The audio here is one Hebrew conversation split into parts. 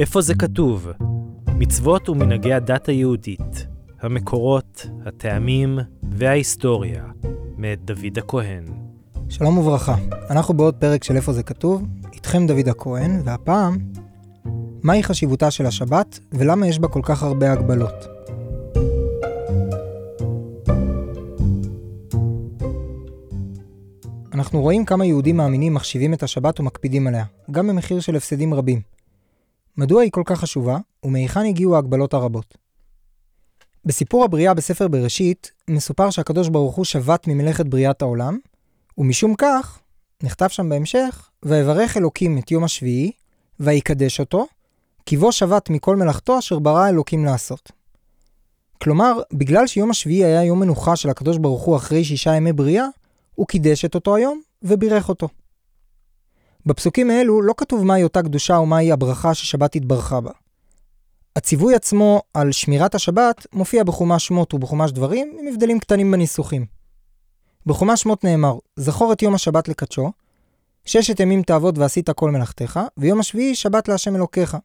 איפה זה כתוב? מצוות ומנהגי הדת היהודית, המקורות, הטעמים וההיסטוריה, מאת דוד הכהן. שלום וברכה, אנחנו בעוד פרק של איפה זה כתוב, איתכם דוד הכהן, והפעם, מהי חשיבותה של השבת ולמה יש בה כל כך הרבה הגבלות. אנחנו רואים כמה יהודים מאמינים מחשיבים את השבת ומקפידים עליה, גם במחיר של הפסדים רבים. מדוע היא כל כך חשובה, ומהיכן הגיעו ההגבלות הרבות. בסיפור הבריאה בספר בראשית, מסופר שהקדוש ברוך הוא שבת ממלאכת בריאת העולם, ומשום כך, נכתב שם בהמשך, ויברך אלוקים את יום השביעי, ויקדש אותו, כי בו שבת מכל מלאכתו אשר ברא אלוקים לעשות. כלומר, בגלל שיום השביעי היה יום מנוחה של הקדוש ברוך הוא אחרי שישה ימי בריאה, הוא קידש את אותו היום ובירך אותו. בפסוקים האלו לא כתוב מהי אותה קדושה ומהי הברכה ששבת התברכה בה. הציווי עצמו על שמירת השבת מופיע בחומש שמות ובחומש דברים עם הבדלים קטנים בניסוחים. בחומש שמות נאמר, זכור את יום השבת לקדשו, ששת ימים תעבוד ועשית כל מלאכתך, ויום השביעי שבת להשם אלוקיך.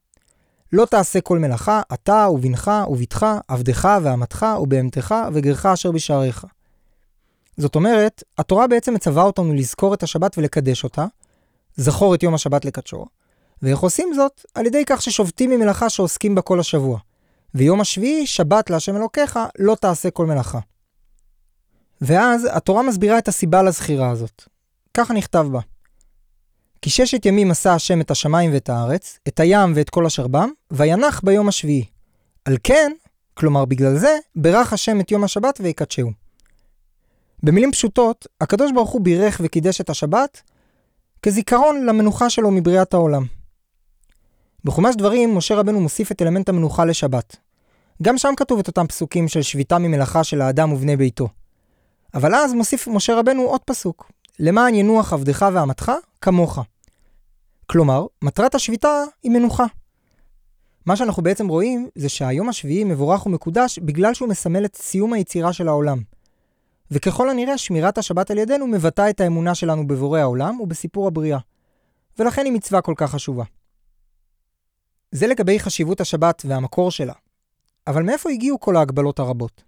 לא תעשה כל מלאכה, אתה ובנך ובתך, עבדך ואמתך ובהמתך וגרך אשר בשעריך. זאת אומרת, התורה בעצם מצווה אותנו לזכור את השבת ולקדש אותה, זכור את יום השבת לקדשו, ואיך עושים זאת? על ידי כך ששובתים ממלאכה שעוסקים בה כל השבוע. ויום השביעי, שבת להשם אלוקיך, לא תעשה כל מלאכה. ואז התורה מסבירה את הסיבה לזכירה הזאת. ככה נכתב בה. כי ששת ימים עשה השם את השמיים ואת הארץ, את הים ואת כל אשר בם, וינח ביום השביעי. על כן, כלומר בגלל זה, ברך השם את יום השבת ויקדשהו. במילים פשוטות, הקדוש ברוך הוא בירך וקידש את השבת כזיכרון למנוחה שלו מבריאת העולם. בחומש דברים, משה רבנו מוסיף את אלמנט המנוחה לשבת. גם שם כתוב את אותם פסוקים של שביתה ממלאכה של האדם ובני ביתו. אבל אז מוסיף משה רבנו עוד פסוק, למען ינוח עבדך ואמתך כמוך. כלומר, מטרת השביתה היא מנוחה. מה שאנחנו בעצם רואים זה שהיום השביעי מבורך ומקודש בגלל שהוא מסמל את סיום היצירה של העולם. וככל הנראה שמירת השבת על ידינו מבטאה את האמונה שלנו בבורא העולם ובסיפור הבריאה. ולכן היא מצווה כל כך חשובה. זה לגבי חשיבות השבת והמקור שלה. אבל מאיפה הגיעו כל ההגבלות הרבות?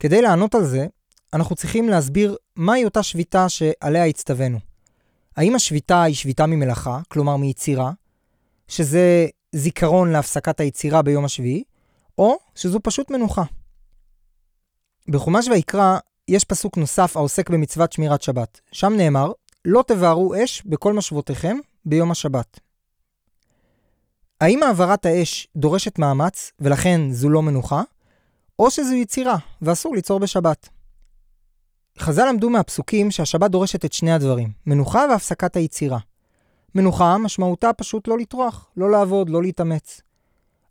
כדי לענות על זה, אנחנו צריכים להסביר מהי אותה שביתה שעליה הצטווינו. האם השביתה היא שביתה ממלאכה, כלומר מיצירה, שזה זיכרון להפסקת היצירה ביום השביעי, או שזו פשוט מנוחה. בחומש ויקרא יש פסוק נוסף העוסק במצוות שמירת שבת. שם נאמר, לא תבערו אש בכל משבותיכם ביום השבת. האם העברת האש דורשת מאמץ, ולכן זו לא מנוחה, או שזו יצירה, ואסור ליצור בשבת? חז"ל למדו מהפסוקים שהשבת דורשת את שני הדברים, מנוחה והפסקת היצירה. מנוחה משמעותה פשוט לא לטרוח, לא לעבוד, לא להתאמץ.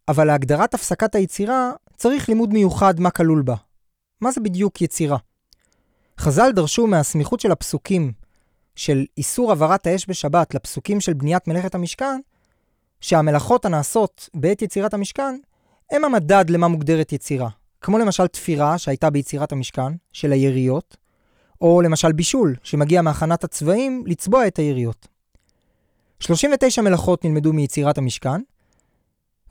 אבל להגדרת הפסקת היצירה צריך לימוד מיוחד מה כלול בה, מה זה בדיוק יצירה? חז"ל דרשו מהסמיכות של הפסוקים של איסור הבערת האש בשבת לפסוקים של בניית מלאכת המשכן, שהמלאכות הנעשות בעת יצירת המשכן הם המדד למה מוגדרת יצירה. כמו למשל תפירה שהייתה ביצירת המשכן, של היריות, או למשל בישול, שמגיע מהכנת הצבעים לצבוע את היריות. 39 מלאכות נלמדו מיצירת המשכן,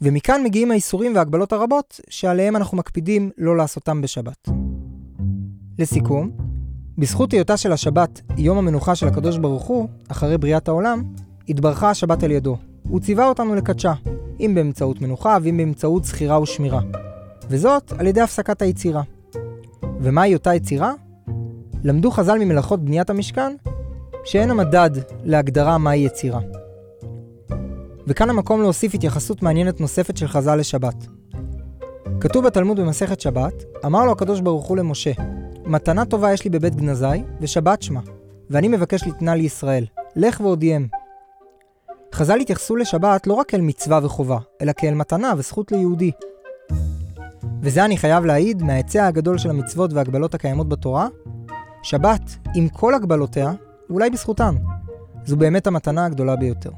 ומכאן מגיעים האיסורים וההגבלות הרבות שעליהם אנחנו מקפידים לא לעשותם בשבת. לסיכום, בזכות היותה של השבת יום המנוחה של הקדוש ברוך הוא, אחרי בריאת העולם, התברכה השבת על ידו. הוא ציווה אותנו לקדשה, אם באמצעות מנוחה ואם באמצעות זכירה ושמירה. וזאת על ידי הפסקת היצירה. ומהי אותה יצירה? למדו חז"ל ממלאכות בניית המשכן, שאין המדד להגדרה מהי יצירה. וכאן המקום להוסיף התייחסות מעניינת נוספת של חז"ל לשבת. כתוב בתלמוד במסכת שבת, אמר לו הקדוש ברוך הוא למשה, מתנה טובה יש לי בבית גנזי, ושבת שמה, ואני מבקש לתנה לישראל, לך והודיעם. חז"ל התייחסו לשבת לא רק כאל מצווה וחובה, אלא כאל מתנה וזכות ליהודי. וזה אני חייב להעיד מההיצע הגדול של המצוות והגבלות הקיימות בתורה, שבת, עם כל הגבלותיה, ואולי בזכותן, זו באמת המתנה הגדולה ביותר.